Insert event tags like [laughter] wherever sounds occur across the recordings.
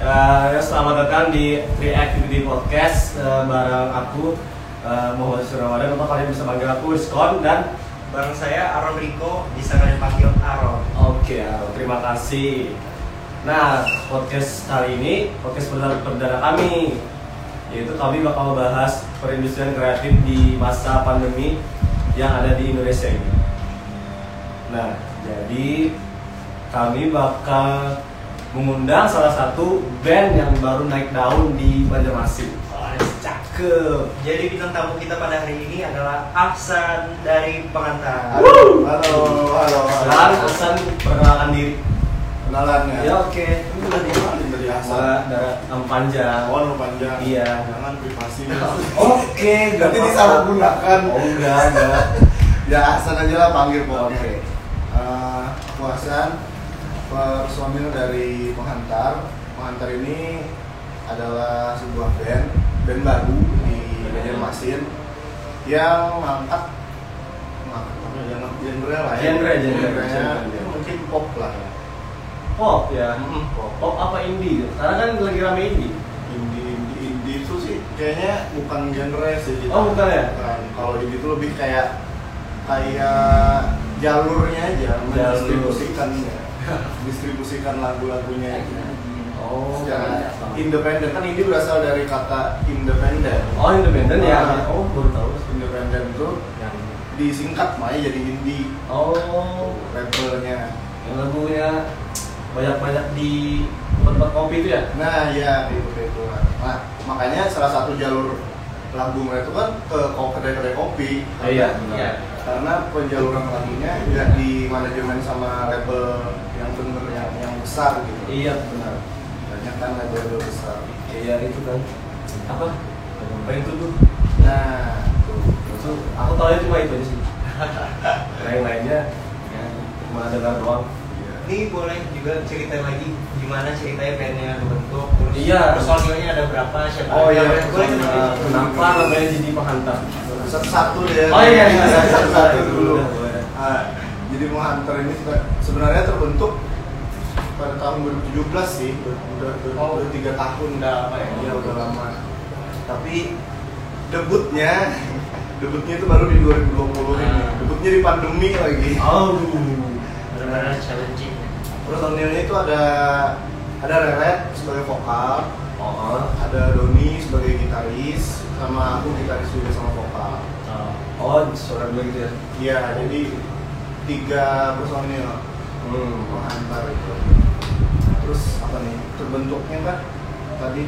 Uh, ya, selamat datang di Three Activity Podcast uh, bareng aku uh, Muhammad Suryawan Atau kalian bisa panggil aku Diskon dan Bareng saya Aron Riko, bisa kalian panggil Aron. Oke, Aaron, terima kasih. Nah, podcast kali ini podcast perdana, perdana kami yaitu kami bakal membahas perindustrian kreatif di masa pandemi yang ada di Indonesia ini. Nah, jadi kami bakal mengundang salah satu band yang baru naik daun di Banjarmasin. Oh, Cakep. Jadi bintang tamu kita pada hari ini adalah Aksan dari Pengantar. Woo! Halo, halo, Sekarang pesan perkenalkan diri. Kenalan ya. Ya oke. Ini udah dikenalin dari. Sama darah nama panjang. Oh, nama panjang. Iya. Jangan privasi. [laughs] Oke, apa-apa. disalahgunakan. Oh enggak, enggak. [laughs] Ya, Hasan aja lah panggil pokoknya. Oke. Eh, aku Hasan, personil dari Penghantar. Penghantar ini adalah sebuah band, band baru di Banjarmasin yang mengangkat ya, genre lah ya. Genre, genre, genre. mungkin pop lah ya. Pop ya. Mm, pop. Pop apa indie? Karena kan lagi rame indie. indie indie indie itu sih kayaknya bukan genre sih gitu. Oh, bukan ya? Bukan. kalau indie itu lebih kayak kayak jalurnya aja mendistribusikan [laughs] distribusikan lagu-lagunya gitu. Oh. secara independen kan indie berasal dari kata independen Oh independen ya? Ah. Oh baru tahu. independen itu yang disingkat makanya jadi indie Oh. labelnya Yang lagunya banyak-banyak di tempat kopi itu ya? Nah, ya itu itu. Nah, makanya salah satu jalur lagu mereka itu kan ke kedai-kedai kopi. Oh, iya. Iya. Karena penjaluran lagunya tidak di manajemen sama label yang bener yang, yang besar gitu. Iya benar. Banyak kan label besar. Iya itu kan. Apa? Apa itu tuh? Nah, itu. Itu aku tahu cuma itu aja sih. [laughs] Yang lainnya ya cuma dengar doang. Ini boleh juga ceritain lagi gimana ceritanya bandnya dibentuk, terus Iya. personilnya ada berapa, siapa Oh, iya, boleh? Kenapa namanya jadi penghantar? Satu-satu deh. Oh iya, iya, iya. Satu-satu dulu. Boleh, boleh. Ah, jadi Hunter ini sebenarnya terbentuk pada tahun 2017 sih, udah Oh. udah tiga tahun Udah lama ya? Iya udah lama. Tapi debutnya, debutnya itu baru di 2020 ini. Ah. Debutnya di pandemi lagi. Oh. Benar-benar challenging. Personilnya itu ada ada Reret sebagai vokal, Oh. ada Doni sebagai gitaris, sama aku gitaris juga sama vokal. Oh, suara dua gitu ya? Iya, jadi tiga personil Hmm. menghantar itu. Terus apa nih? Terbentuknya kan tadi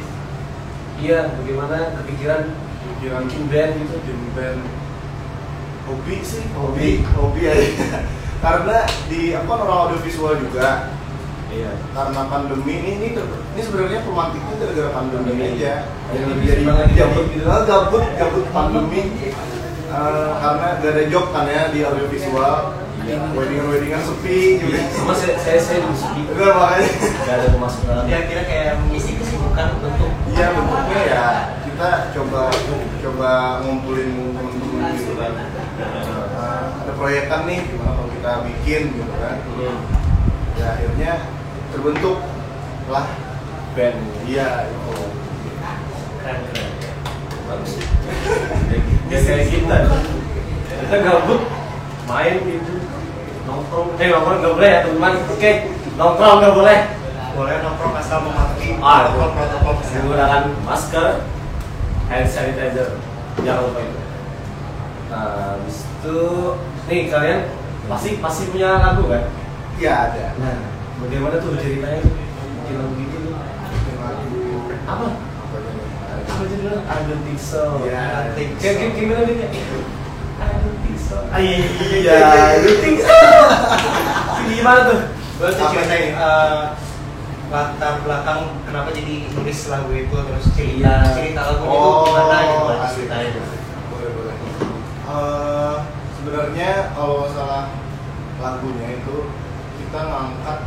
Iya, bagaimana kepikiran pikiran bikin band gitu? bikin band hobi sih, Hobi. hobi, hobi aja. [laughs] Karena di apa orang audiovisual juga Iya. karena pandemi ini ini, ini sebenarnya pemantiknya gara-gara pandemi Pandemi. aja. Yang Jadi lebih jadi- gabut gitu. Ah, gabut gabut pandemi Eh, karena gak ada job kan ya di audiovisual. Iya. Weddingan weddingan sepi juga. Sama saya saya saya juga sepi. Enggak makanya. Gak ada pemasukan. Kira-kira kayak mengisi kesibukan bentuk Iya bentuknya ya kita coba coba ngumpulin temen-temen gitu kan. Eh, ada proyekan nih gimana kalau kita bikin gitu kan. Hmm. Ya akhirnya terbentuk lah Band. iya itu. keren-keren. Bagus. Ya kayak kita. Kita gabut main gitu nongkrong eh nongkrong nggak boleh ya teman oke nongkrong nggak boleh Boleh nongkrong asal mematuhi Ah, protokol-protokol kesehatan. menggunakan masker hand sanitizer jangan lupa itu nah habis itu nih kalian pasti pasti punya lagu kan Iya ada. nah bagaimana tuh ceritanya bikin lagu gitu tuh. Bikin lagu apa apa judulnya I don't think so. Iya, think kayak gimana nih I don't think so. Ah, Iya, [laughs] I don't think so. Gimana tuh? Boleh tuh Apa ceritain eh, latar belakang kenapa jadi nulis lagu itu terus cerita Iya. cerita lagu itu Oh, gimana gitu ceritain. boleh boleh. Eh, sebenarnya kalau salah lagunya itu kita ngangkat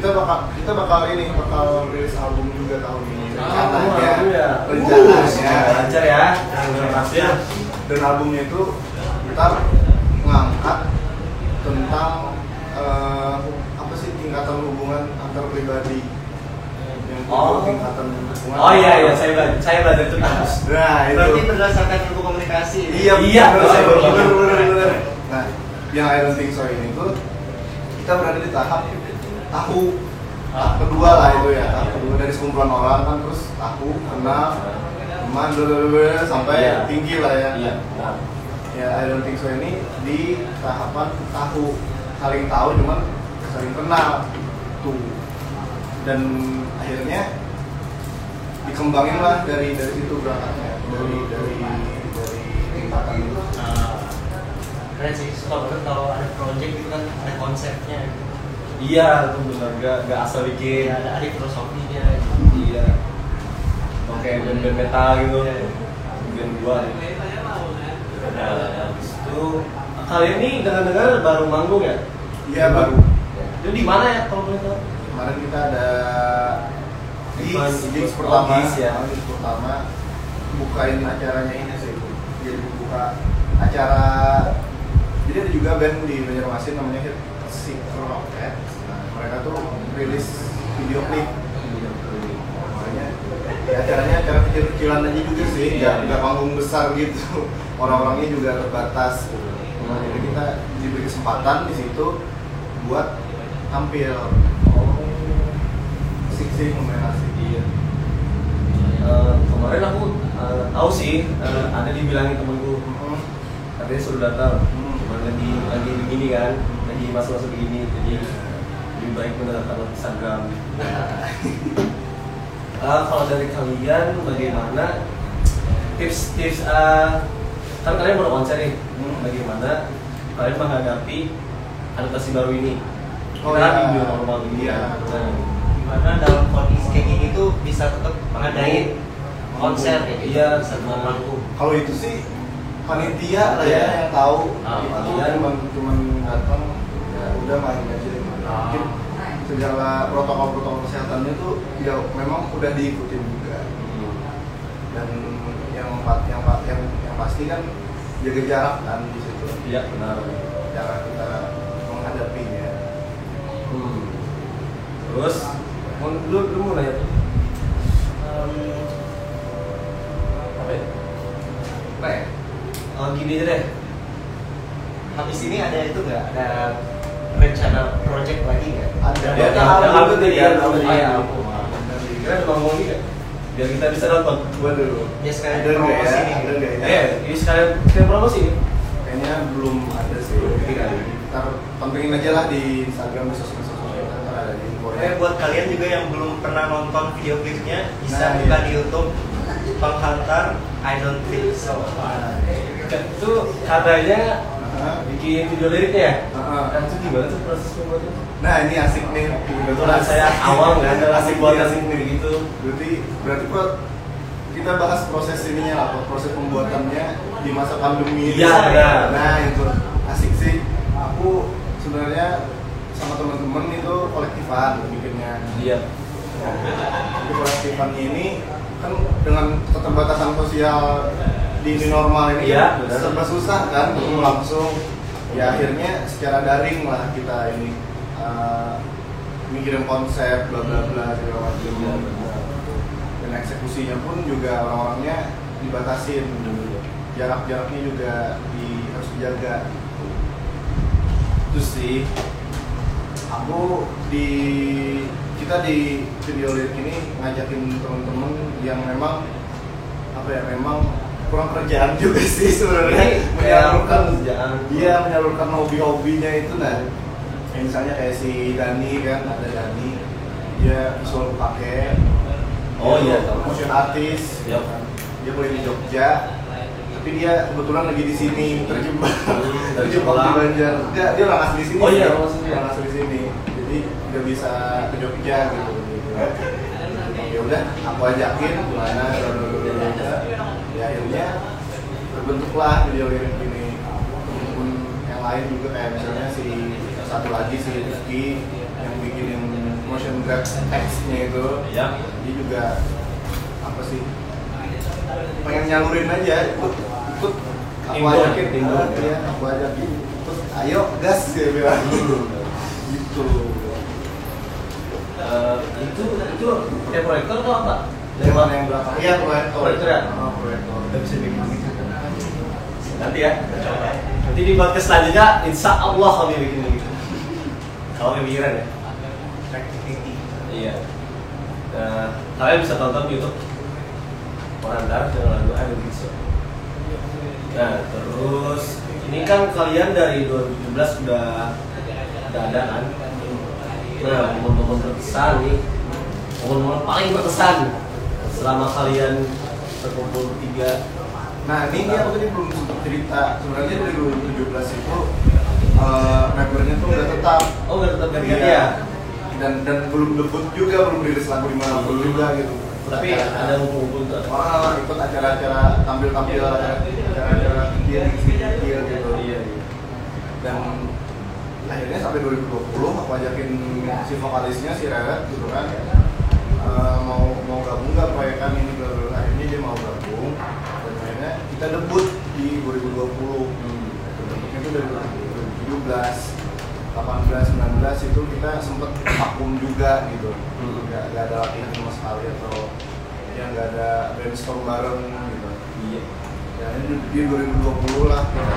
kita bakal kita bakal ini bakal rilis album juga tahun ini rencananya Oh, ya. rencananya Lancar ya. Terima kasih ya. dan albumnya itu kita ngangkat tentang eh, apa sih tingkatan hubungan antar pribadi yang Oh. tingkatan lingkungan. Oh iya iya saya belajar saya belajar itu kampus. Nah, itu. Berarti berdasarkan ilmu komunikasi. Iya, Iya, bener. bener, bener, bener. Nah, yang I don't think so ini tuh kita berada di tahap tahu tahap kedua lah itu ya tahap kedua dari sekumpulan orang kan terus tahu kenal teman blablabla, sampai Iya. tinggi lah ya Iya. ya I don't think so ini di tahapan tahu saling tahu cuman saling kenal tuh dan akhirnya dikembangin lah dari dari situ berangkatnya dari dari dari tingkatan itu Nah, keren sih. Kalau kalau ada project itu kan ada konsepnya. Iya, itu benar. Gak, gak asal bikin. Ya, ada ada filosofinya. Iya. Oke, band-band metal gitu. Band gua. Nah, habis itu kalian ini dengar-dengar baru manggung ya? iya baru Itu di mana ya kalau boleh tahu? kemarin kita ada Event- gigs gigs pertama gigs ya. gigs pertama bukain acaranya ini sih jadi buka acara jadi ada juga band di Banjarmasin namanya Hit Seeker Rocket nah, mereka tuh rilis video klip makanya ya acaranya acara kecil-kecilan aja juga sih Iya, nggak iya. nggak panggung besar gitu orang-orangnya juga terbatas. Nah, jadi kita diberi kesempatan di situ buat tampil asik sih lumayan asik Iya. Eh, kemarin aku eh, tahu sih eh, ada dibilangin temenku Mhm. katanya suruh datang Hmm. cuma lagi lagi begini kan lagi masuk-masuk begini jadi lebih baik mendatang lewat Instagram Eh, kalau dari kalian bagaimana tips-tips eh, kan kalian baru konser nih Hmm. bagaimana kalian menghadapi adaptasi baru ini Oh, kita iya. di new normal ini Iya. Nah, Gimana dalam kondisi kayak gini tuh bisa tetap mengadain konser kayak gitu. Iya. Bisa kalau itu sih panitia lah ya yang tahu Ah, itu panitia. cuman cuman datang ya udah main aja Ah. Segala protokol-protokol kesehatannya tuh ya memang udah diikutin juga dan yang pa- yang pa- yang, yang pasti kan jaga jarak kan di situ iya benar cara kita menghadapinya Hmm. Terus, mau lu lu mau nanya tuh? Em, Apa ya? apa ya? Oh, gini aja deh. Habis ini ada itu nggak? Ada rencana project lagi nggak? Ada. Ya, Ada album tadi dia, ya, album album dia. ya, album. Kira ada ngomong nggak? Biar kita bisa nonton. waduh Ya sekalian ada promosi ya nih. ada nggak ya Eh, ini sekalian kita promosi. kayaknya belum ada sih Iya. ntar pentingin aja lah di Instagram di sosmed sosmed kita ntar ada di info Eh buat kalian juga yang belum pernah nonton video klipnya bisa Nah, buka iya. di YouTube Penghantar I don't think so. Itu katanya Nah, bikin video liriknya ya? Heeh. Itu gimana tuh proses pembuatannya? nah ini asik nih Kebetulan saya awam kan asik pembuatan asik nih gitu. berarti berarti Pak, kita bahas proses ininya lah proses pembuatannya di masa pandemi ini. Iya, benar. nah itu asik sih aku sebenarnya sama teman-teman itu kolektifan bikinnya Iya. di kolektifan ini kan dengan keterbatasan sosial di normal ini Iya, kan benar. serba susah kan Hmm. langsung ya akhirnya secara daring lah kita ini uh, mikirin konsep bla bla bla segala macam. Iya, dan eksekusinya pun juga orang-orangnya dibatasin. Jarak-jaraknya juga di, harus dijaga. Itu sih. Aku di kita di video lirik ini ngajakin temen-temen yang memang apa ya memang kurang kerjaan juga sih sebenarnya. Menyalurkan kerjaan. iya menyalurkan hobi-hobinya itu nah. Kayak misalnya kayak si Dani kan ada Dani. Dia visual pakai Oh, Dia iya, motion artist. Iya. dia kuliah di Jogja. Tapi dia kebetulan lagi di sini terjebak. Hmm, dari [laughs] terjebak di. Banjar. Dia dia orang asli sini Oh, iya, orang asli. sini. Jadi nggak bisa ke Jogja gitu [laughs] udah aku ajakin gimana ya akhirnya terbentuklah video lirik ini. Temen yang lain juga kayak misalnya si satu lagi si Rizky yang bikinin motion grab text-nya itu. Iya. dia juga apa sih pengen nyalurin aja ikut ikut. Aku ajakin ya aku ajakin ikut. Ayo gas dia bilang. [laughs] Gitu Eh, itu itu kayak proyektor atau apa? Dari mana yang belakang? Iya proyektor. Proyektor ya? Oh, proyektor. Udah bisa bikin. Nanti ya, kita coba. Nanti di podcast selanjutnya, insya Allah kami bikin gitu. Kalau kepikiran ya. Iya. Nah, kalian bisa tonton YouTube Pengantar dengan lagu Ayo Bisa. Nah, terus ini kan kalian dari 2017 sudah udah ada kan? Nah, momen-momen berkesan nih, momen-momen paling berkesan selama kalian berkumpul bertiga. Nah ini dia aku tadi belum sempat cerita. Sebenarnya dari 2017 itu eh, membernya tuh udah tetap. Oh, nggak tetap Iya. ya? Dan dan belum debut juga, belum rilis lagu di mana pun juga gitu. Tapi ada ngumpul-ngumpul tuh. Wah, ikut acara-acara tampil-tampil acara-acara kecil gitu. Iya, iya. Dan akhirnya sampai 2020 aku ajakin si vokalisnya si Reret gitu kan eh, mau mau gabung nggak proyekan ini bla bla bla. akhirnya dia mau gabung dan akhirnya kita debut di 2020 Hmm. bentuknya itu dari 2017 18 19 itu kita sempet vakum juga gitu Hmm. nggak nggak ada latihan sama sekali atau ya nggak ada brainstorm bareng gitu Iya. ya ini di 2020 lah kita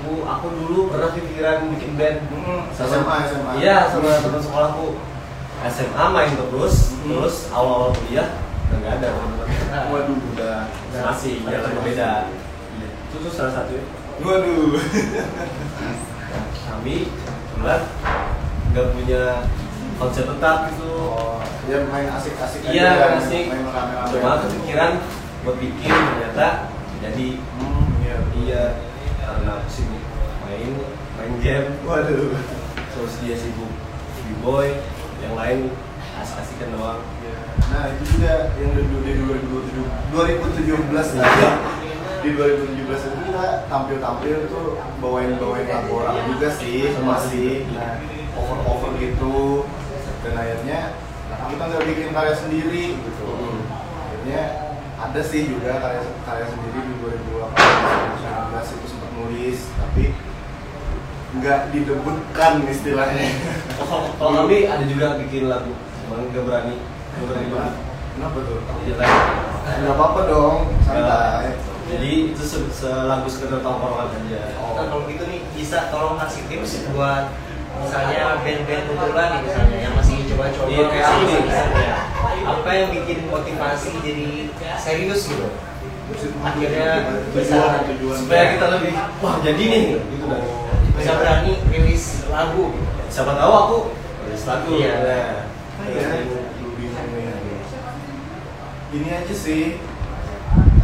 Aku aku dulu pernah kepikiran bikin band Hmm, SMA SMA Iya sama teman sekolahku SMA main terus, Hmm. terus awal-awal kuliah udah nggak ada waduh udah Masih jalan berbeda. Iya. Itu tuh salah satu ya. waduh Nah, kami kebetulan nggak punya konsep tetap gitu. oh ya main asik-asik Iya, main- asik. main rame-rame Cuma kepikiran buat bikin ternyata jadi hmm, iya iya karena aku sibuk main main game waduh. Terus dia sibuk b-boy yang lain asik-asikan doang. Nah itu juga yang di di 2017 2017 tadi di 2017 itu kita tampil-tampil tuh bawain bawain lagu orang juga sih masih. nah, cover gitu. Dan akhirnya kita nggak bikin karya sendiri gitu. Hmm. akhirnya ada sih juga karya karya sendiri di 2018 2019 itu sempat nulis. Tapi nggak didebutkan istilahnya Oh, kalau kami ada juga bikin lagu, cuman nggak berani, nggak berani banget. kenapa tuh Iya lah. nggak apa-apa dong santai Jadi itu se- selagu sekedar tongkrongan aja. Nah, kalau gitu nih bisa tolong kasih tips buat misalnya band-band pemula nih misalnya yang masih coba-coba Iya, kayak aku nih. misalnya. apa yang bikin motivasi jadi serius gitu akhirnya bisa tujuan Supaya kita lebih, wah jadi nih, gitu kan. Bisa berani rilis lagu Siapa tahu aku nulis lagu. Iya. Nah, nih. Ini aja sih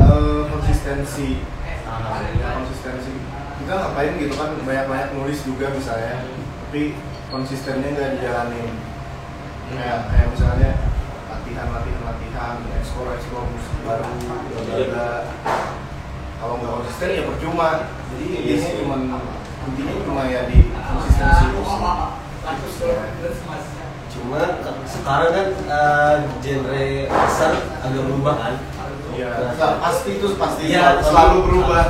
eh, konsistensi. Ya, konsistensi. Kita ngapain gitu kan banyak-banyak nulis juga misalnya, tapi konsistennya nggak dijalanin. Kayak kayak misalnya latihan latihan latihan, eksplor eksplor musik baru, bla bla bla. Kalau nggak konsisten ya percuma. Jadi sih. cuma intinya cuma ya di konsistensi. Cuma sekarang kan eh, genre besar agak berubah kan. Iya, Nah, pasti itu pasti Iya, selalu, berubah.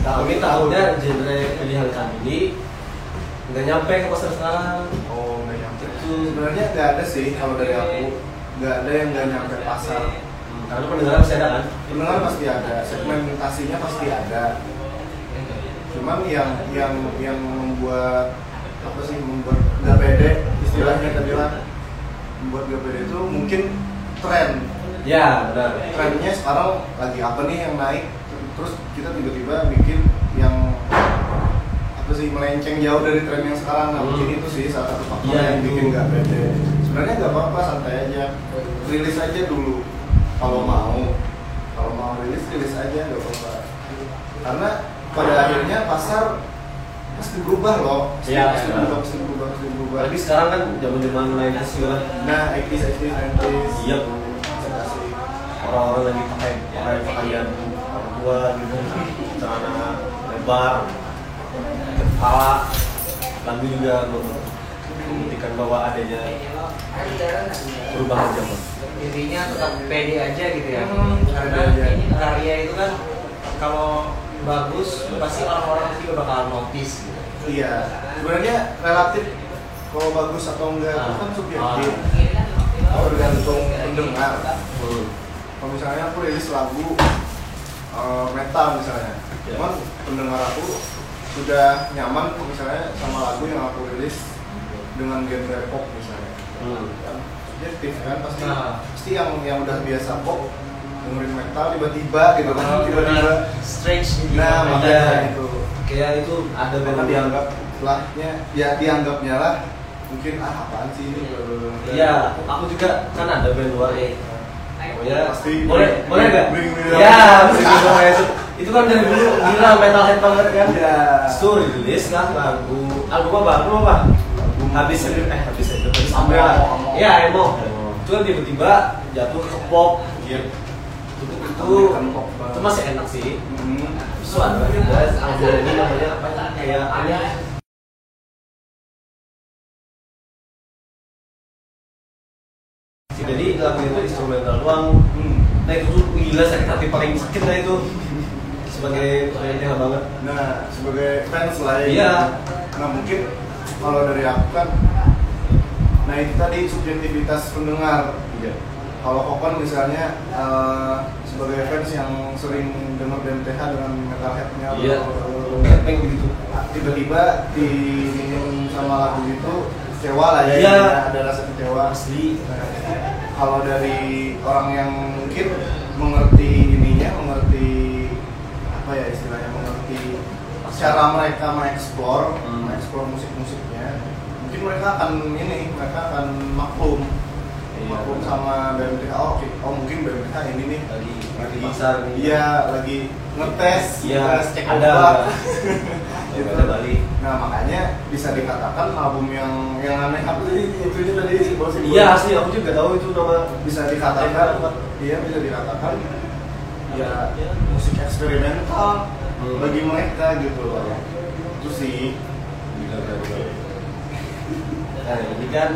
Tapi takutnya genre pilihan kami ini nggak nyampe ke pasar sekarang. Oh, nggak nyampe. Itu Sebenarnya nggak ada sih kalau dari aku, nggak ada yang nggak nyampe pasar. karena pendengaran masih ada kan. Pendengar pasti ada, segmentasinya pasti ada. Cuman yang yang yang membuat apa sih membuat nggak pede istilahnya tadi lah membuat nggak pede itu mungkin tren. Ya benar. trennya sekarang lagi apa nih yang naik terus kita tiba-tiba bikin yang apa sih melenceng jauh dari tren yang sekarang. Nah Hmm. mungkin itu sih salah satu faktor Iya, yang bikin nggak pede. Sebenarnya nggak apa-apa santai aja. Rilis aja dulu kalau mau. Kalau mau rilis rilis aja nggak apa-apa. Karena pada akhirnya pasar pasti berubah loh pasti, Iya, pasti iya. berubah pasti berubah pasti berubah Tapi sekarang kan zaman zaman lain juga kan. nah 80s 80s 90s Iya. kasih orang-orang lagi pakai pakai pakaian orang tua gitu, celana lebar, kepala, lagu juga membuktikan bahwa adanya perubahan zaman. intinya tetap pede aja gitu ya Hmm, karena pede aja. ini karya itu kan kalau bagus pasti orang-orang juga bakal notice gitu Iya, sebenarnya relatif kalau bagus atau enggak itu kan subjektif Ah. tergantung pendengar Hmm. kalau misalnya aku rilis lagu eh, metal misalnya Ya. cuman pendengar aku sudah nyaman misalnya sama lagu yang aku rilis dengan genre pop misalnya Hmm. kan subjektif kan pasti Nah. pasti yang yang udah biasa pop dengerin metal tiba-tiba gitu kan Oh, tiba-tiba benar. strange gitu. nah Iya. makanya itu Kayak itu ada band dianggap lahnya ya dianggapnya lah mungkin ah apaan sih ini Iya, aku juga kan ada band luar nih. Oh ya, Pasti. boleh, boleh nggak? Ya, itu, kan dari dulu gila metalhead banget kan. Ya. Itu rilis lah lagu, album apa? Album apa? Habis itu, eh habis itu, habis Emo, Umbrella. Emo. Iya, kan tiba-tiba jatuh ke pop. Iya. Itu, itu, masih enak sih. Hmm. Ada juga album ini namanya apa? Kayak aneh. Jadi lagu itu instrumental doang. Hmm. Nah itu tuh gila sakit hati paling sakit lah itu sebagai penyanyi banget. Nah, sebagai fans lah ya. Iya. Nah, mungkin kalau dari aku kan nah itu tadi subjektivitas pendengar. Iya. Kalau Kokon misalnya eh, sebagai fans yang sering dengar BMTH dengan metalheadnya Iya. atau- gitu. tiba-tiba di sama lagu itu kecewa lah ya, Iya. intinya ada rasa kecewa Asli. Nah, kalau dari orang yang mungkin mengerti ininya, mengerti apa ya istilahnya, mengerti cara mereka mengeksplor, Hmm. mengeksplor musik-musiknya, mungkin mereka akan ini, mereka akan maklum. Maklum sama BMTH. Oh, oke, oh mungkin BMTH ini nih Lagi lagi pasar. Iya, lagi ngetes, Iya. ngetes cek Ada. [laughs] Gitu. gitu. Ada Bali. Nah makanya bisa dikatakan album yang yang aneh apa tadi itu tadi si bos Iya asli aku juga tahu itu nama bisa dikatakan iya bisa dikatakan ya musik eksperimental Hmm. bagi mereka gitu loh itu sih Gila, gila, gila. Nah ini kan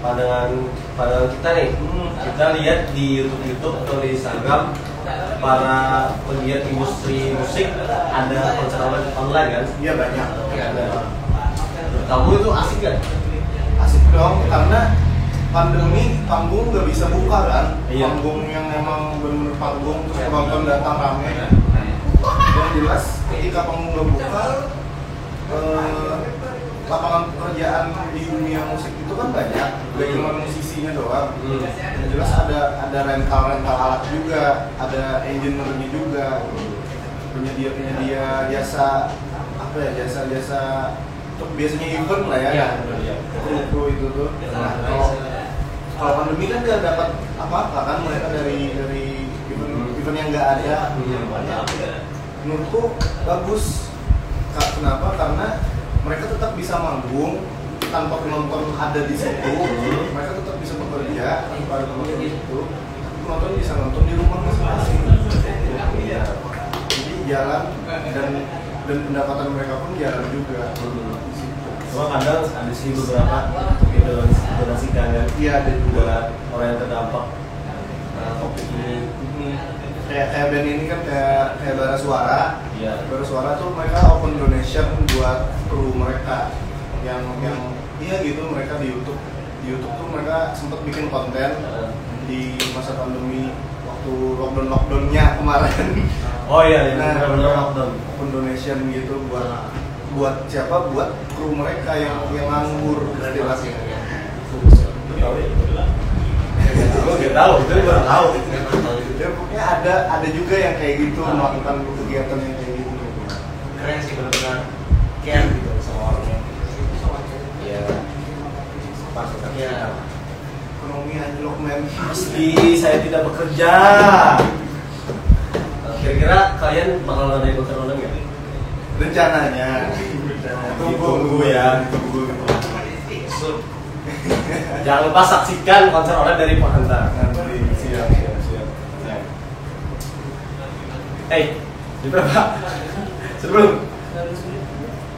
pandangan pandangan kita nih. Hmm. Kita lihat di YouTube YouTube atau di Instagram para pegiat industri musik ada konser online kan? iya banyak Ada. Menurut Kamu itu asik gak? asik dong karena pandemi panggung nggak bisa buka kan Iya. panggung yang emang bener-bener panggung terus penonton datang rame yang jelas ketika panggung nggak buka eh, lapangan pekerjaan di dunia musik itu kan banyak gak Hmm. cuma musisinya doang Hmm. yang jelas ada ada rental rental alat juga ada engineer-nya juga penyedia penyedia jasa apa ya jasa jasa untuk biasanya event lah ya Iya, iya. kru itu tuh nah, kalau kalau pandemi kan nggak dapat apa-apa kan mereka dari dari event Hmm. event yang nggak ada menurutku bagus kenapa karena mereka tetap bisa manggung tanpa penonton ada di situ Hmm. mereka tetap bisa bekerja tanpa ada penonton di situ tapi penonton bisa nonton di rumah masing-masing Iya. jadi jalan dan dan pendapatan mereka pun jalan juga Hmm. Cuma kadang ada sih beberapa donasikan kan iya ada juga orang yang terdampak nah, covid ini. Hmm. kayak kayak band ini kan kayak kayak bara suara Iya. bara suara tuh mereka open donation buat kru mereka yang yang iya gitu mereka di YouTube di YouTube tuh mereka sempat bikin konten Nah. di masa pandemi waktu lockdown lockdownnya kemarin [laughs] Oh iya, iya. nah benar-benar lockdown. open donation gitu buat buat siapa buat kru mereka yang yang nganggur istilahnya Tahu ya? Gue nggak tahu, itu baru tahu. ya pokoknya ada ada juga yang kayak gitu melakukan kegiatan yang kayak keren sih benar-benar care gitu sama orangnya Iya. Pas Iya. ekonomi anjlok men Asli, saya tidak bekerja. Kira-kira kalian bakal ngadain konser online nggak? rencananya Tunggu ya. tunggu Jangan lupa saksikan konser online dari Pengantar. nanti siap siap siap Hey, di berapa? Sebelum.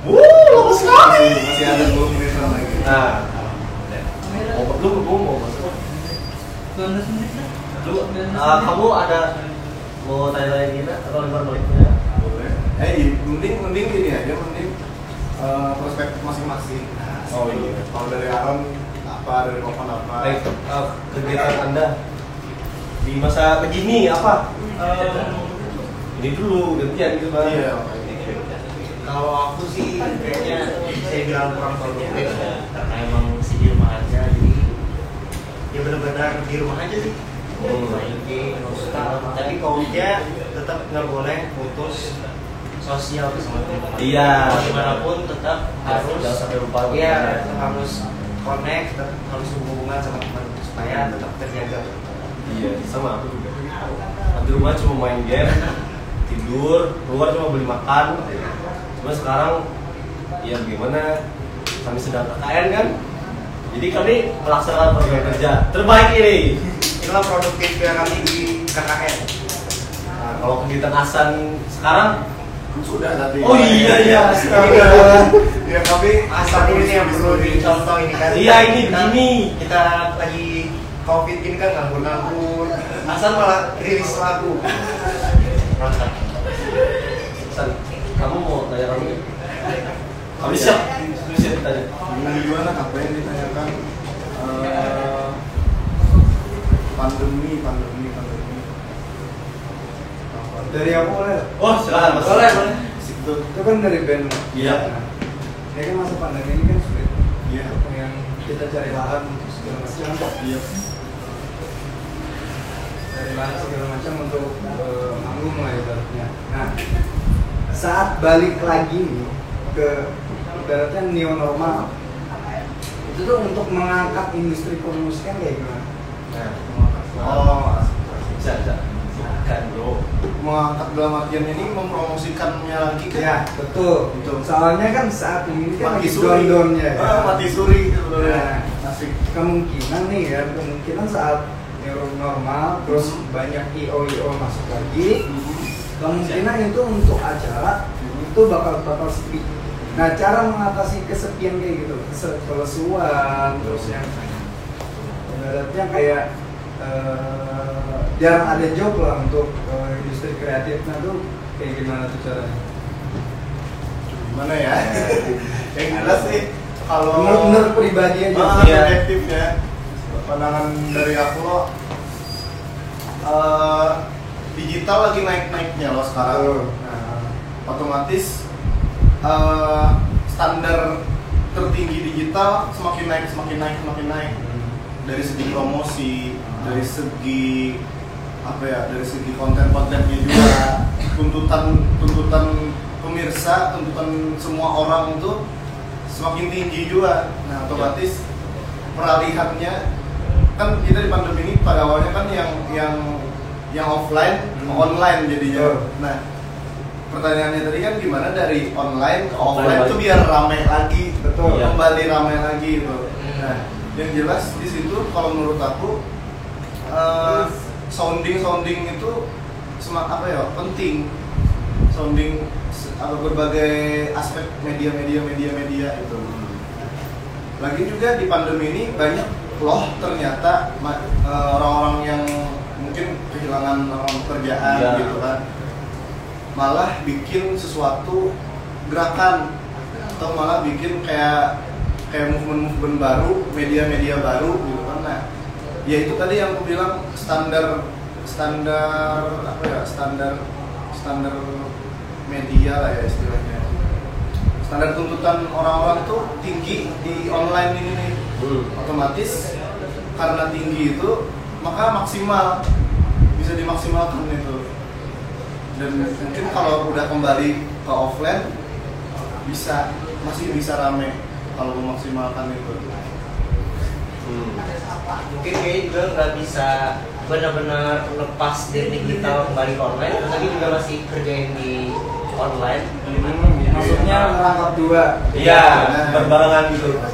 Wuh, lama sekali. masih, ada 20 menit lagi Nah, mau lu lu mau masuk? Lu, uh, kamu ada mau tanya-tanya kita atau lempar balik? boleh eh iya, mending mending gini aja mending eh, perspektif masing-masing Oh iya. Kalau dari Aaron apa dari Ovan apa? Baik, eh, kegiatan anda di masa begini apa? ini dulu gantian gitu bang. Iya. Kalau aku sih kayaknya saya bilang kurang produktif ya, karena emang masih di rumah aja jadi ya benar-benar di rumah aja sih. Game, nonton. Tapi kalau dia tetap nggak boleh putus sosial sama teman-teman. Iya. Mau Di mana pun tetap harus Jangan sampai lupa. Iya, tetap harus connect, tetap harus hubungan sama teman supaya tetap terjaga. Iya, sama aku juga. Di rumah cuma main game, [laughs] tidur, keluar cuma beli makan. Cuma sekarang, ya gimana? Kami sedang KKN kan? Jadi kami melaksanakan program kerja terbaik ini. Inilah produktifnya kami di KKN. Nah, kalau kegiatan Asan sekarang, Sudah tadi. oh iya iya, astaga. Ya kami Asal ini yang perlu dicontoh ini kan. Iya, ini Kita- begini. Kita lagi covid ini kan nganggur-nganggur. Asal malah rilis lagu. Mantap. San, kamu mau tanya kamu? Kami siap, Kami siap. Bingung gimana apa yang ditanyakan? Eh, pandemi, pandemi, pandemi. Apa? Dari aku boleh? Oh silakan mas. Boleh, boleh. Situ. Itu kan dari band. Iya. Nah, Ini kan masa pandemi ini kan sulit. Iya. Yang kita cari lahan untuk segala macam. Iya. Cari lahan segala macam untuk eh, manggung lah ibaratnya. Nah, saat balik lagi nih ke ibaratnya new normal itu tuh untuk mengangkat industri permusikan kayak gimana? Nah, Oh, bisa bisa. Silakan bro. mengangkat dalam artian ini mempromosikannya lagi kan? Ya, betul. Betul. Soalnya kan saat ini kan Mati lagi suri. down-downnya ya. Ah, mati suri sebenarnya. Nah. Asik. kemungkinan nih ya kemungkinan saat normal terus banyak io io masuk lagi kemungkinan itu untuk acara itu bakal bakal sepi nah cara mengatasi kesepian kayak gitu kelesuan terus yang ibaratnya kayak eh, jarang ada job lah untuk eh, industri kreatifnya tuh kayak gimana tuh caranya Gimana ya? [laughs] yang jelas sih kalau menurut menurut pribadi aja Ah, subjektif ya. Pandangan dari aku loh eh, digital lagi naik-naiknya loh sekarang. Nah, otomatis eh, standar tertinggi digital semakin naik, semakin naik, semakin naik. Dari segi promosi, dari segi apa ya, dari segi konten-kontennya juga, [coughs] tuntutan tuntutan pemirsa, tuntutan semua orang itu semakin tinggi juga. Nah, otomatis peralihannya kan kita di pandemi ini pada awalnya kan yang yang yang offline Hmm. online jadinya. Nah, pertanyaannya tadi kan gimana dari online ke Offline itu biar ramai lagi, Betul. Iya. kembali ramai lagi itu. Hmm. Nah, yang jelas di situ kalau menurut aku eh, sounding sounding itu semak apa ya penting sounding atau berbagai aspek media media media media itu lagi juga di pandemi ini banyak loh ternyata eh, orang-orang yang mungkin kehilangan pekerjaan Iya. gitu kan malah bikin sesuatu gerakan atau malah bikin kayak kayak movement-movement baru, media-media baru gitu kan. Nah, ya itu tadi yang aku bilang standar standar apa ya standar standar media lah ya istilahnya. Standar tuntutan orang-orang tuh tinggi di online ini nih. Hmm. Otomatis karena tinggi itu maka maksimal bisa dimaksimalkan itu. Dan mungkin kalau udah kembali ke offline bisa masih bisa rame kalau memaksimalkan itu. Hmm. Mungkin kayaknya juga nggak bisa benar-benar lepas dari digital kembali ke online. Terus lagi juga masih kerjain di online. maksudnya merangkap dua Iya, berbarengan gitu. Iya.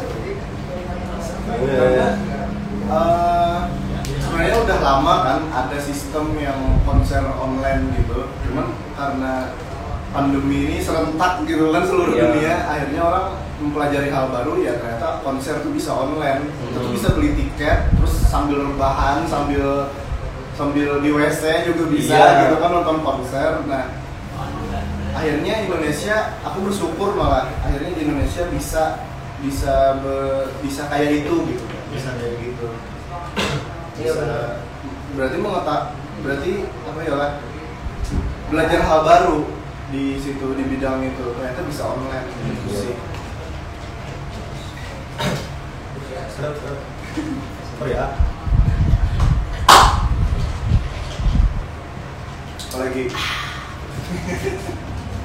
Eh, sebenarnya udah lama kan ada sistem yang konser online gitu. Cuman karena pandemi ini serentak gitu kan seluruh Iya. dunia, akhirnya orang mempelajari hal baru ya ternyata konser tuh bisa online. Hmm. bisa beli tiket terus sambil rebahan, sambil sambil di WC juga bisa Iya. gitu kan nonton konser. Nah, akhirnya Indonesia aku bersyukur malah akhirnya di Indonesia bisa bisa be- bisa kayak itu gitu Bisa kayak gitu. Iya, benar. berarti mengotak berarti apa ya lah belajar hal baru di situ di bidang itu ternyata bisa online gitu sih. Oh ya. apalagi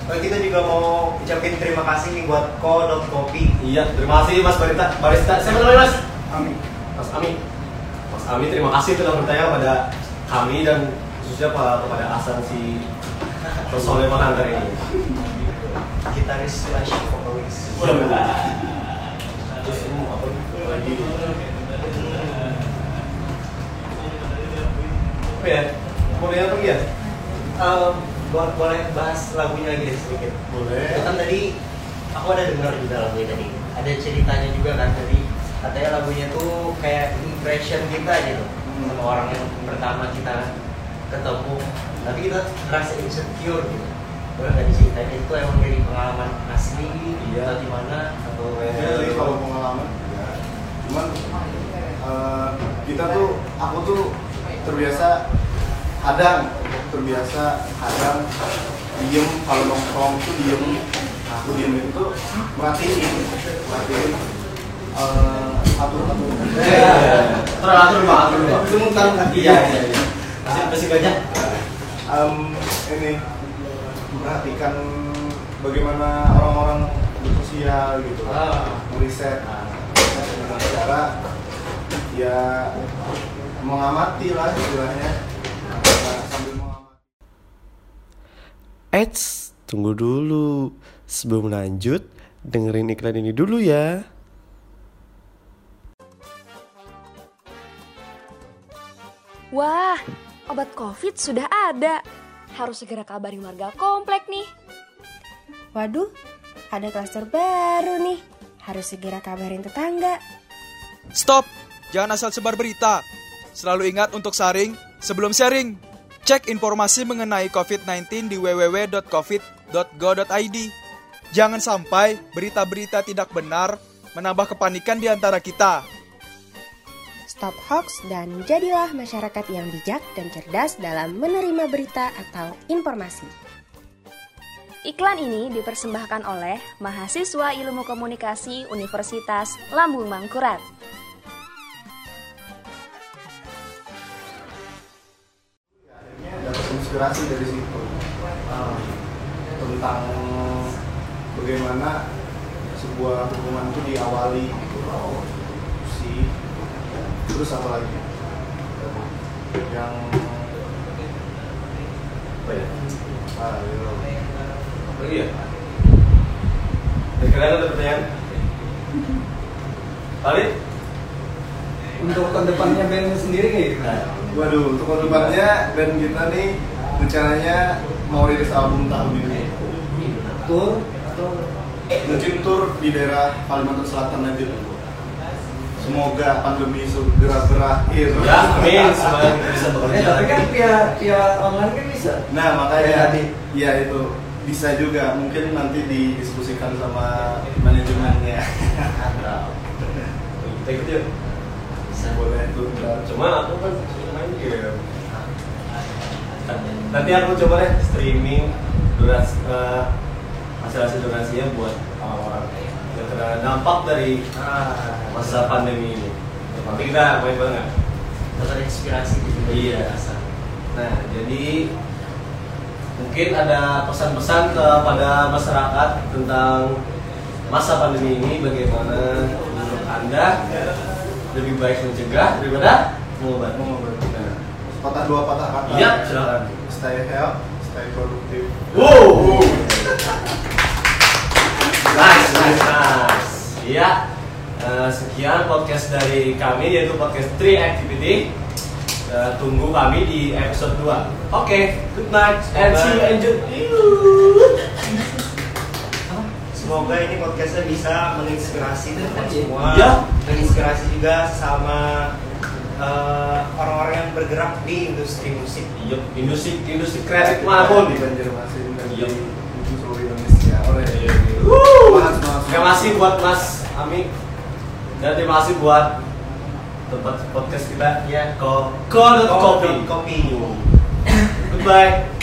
Oh, kita juga mau ucapin terima kasih nih buat ko.kopi. Iya, terima kasih Mas Barista. Barista, siapa namanya Mas? Amin. Mas Ami. Mas Ami, terima kasih telah bertanya pada kami dan khususnya pa- kepada Asan si personel pengantar ini. Gitaris slash vokalis. Terus ini apa lagi? Apa ya? Mau lihat apa ya? Um, bo- boleh bahas lagunya lagi deh sedikit. boleh Itu kan tadi aku ada dengar juga lagunya tadi. Ada ceritanya juga kan tadi. Katanya lagunya tuh kayak impression kita gitu Hmm. sama orang yang pertama kita ketemu. Tapi kita ngerasa insecure gitu. Boleh nggak diceritain itu emang dari pengalaman asli Iya. atau gimana atau ya sih kalau pengalaman ya. cuman eh, kita tuh aku tuh terbiasa kadang terbiasa kadang diem kalau nongkrong tuh diem nah, aku diem itu merhatiin merhatiin atur atur Iya. Terus atur bang. itu Iya, iya, iya. Masih masih banyak. Em, ini memperhatikan bagaimana orang-orang bersosial gitu Ah. meriset dengan cara ya mengamati lah istilahnya sambil mengamati Eits, tunggu dulu. Sebelum lanjut, dengerin iklan ini dulu ya. Wah, obat COVID sudah ada. Harus segera kabarin warga komplek nih. Waduh, ada klaster baru nih. Harus segera kabarin tetangga. Stop! Jangan asal sebar berita. Selalu ingat untuk saring sebelum sharing. Cek informasi mengenai COVID-19 di www.covid.go.id. Jangan sampai berita-berita tidak benar menambah kepanikan di antara kita. Stop hoax dan jadilah masyarakat yang bijak dan cerdas dalam menerima berita atau informasi. Iklan ini dipersembahkan oleh mahasiswa Ilmu Komunikasi Universitas Lambung Mangkurat. dapat inspirasi dari situ Ah, tentang bagaimana sebuah hubungan itu diawali gitu terus apa lagi yang Apa ya? ah, iya. Apa lagi ya? Dari kalian ada pertanyaan? Untuk ke depannya band sendiri kayak gimana? Waduh, untuk ke depannya band kita nih rencananya mau rilis album tahun ini. Tour atau Mungkin tur di daerah Kalimantan Selatan aja. Semoga pandemi segera berakhir. Ya, amin. Semoga bisa bekerja. Eh, tapi kan via via online kan bisa. Nah makanya tadi. ya itu bisa juga mungkin nanti didiskusikan sama manajemennya. Kita ikut yuk. Bisa boleh tuh. Cuma aku kan main game. Nanti aku coba deh streaming durasi eh, hasil-hasil donasinya buat orang-orang dampak dari Ah, masa pandemi ini. Nanti kita main bareng dapat inspirasi gitu Iya. Nah, jadi mungkin ada pesan-pesan kepada masyarakat tentang masa pandemi ini bagaimana menurut Anda lebih baik mencegah daripada mengobati. Mengobati. Nah, Patah dua patah kata. Iya, silakan. Stay health, stay produktif. Wow. Nice, nice, nice. Iya. eh, sekian podcast dari kami yaitu podcast 3 Activity. Eh, tunggu kami di episode 2. Oke, good night and see you enjoy. Semoga ini podcastnya bisa menginspirasi teman semua. Iya. Menginspirasi juga sama eh, orang-orang yang bergerak di industri musik. Iya, industri industri kreatif mana pun. di Banjarmasin dan Iya. di di seluruh Indonesia. Wuh. Semangat, semangat, Terima kasih buat Mas Ami. Dan terima kasih buat tempat podcast kita. Ya. Ko Ko Kopi. Kopi. Kopi. Goodbye.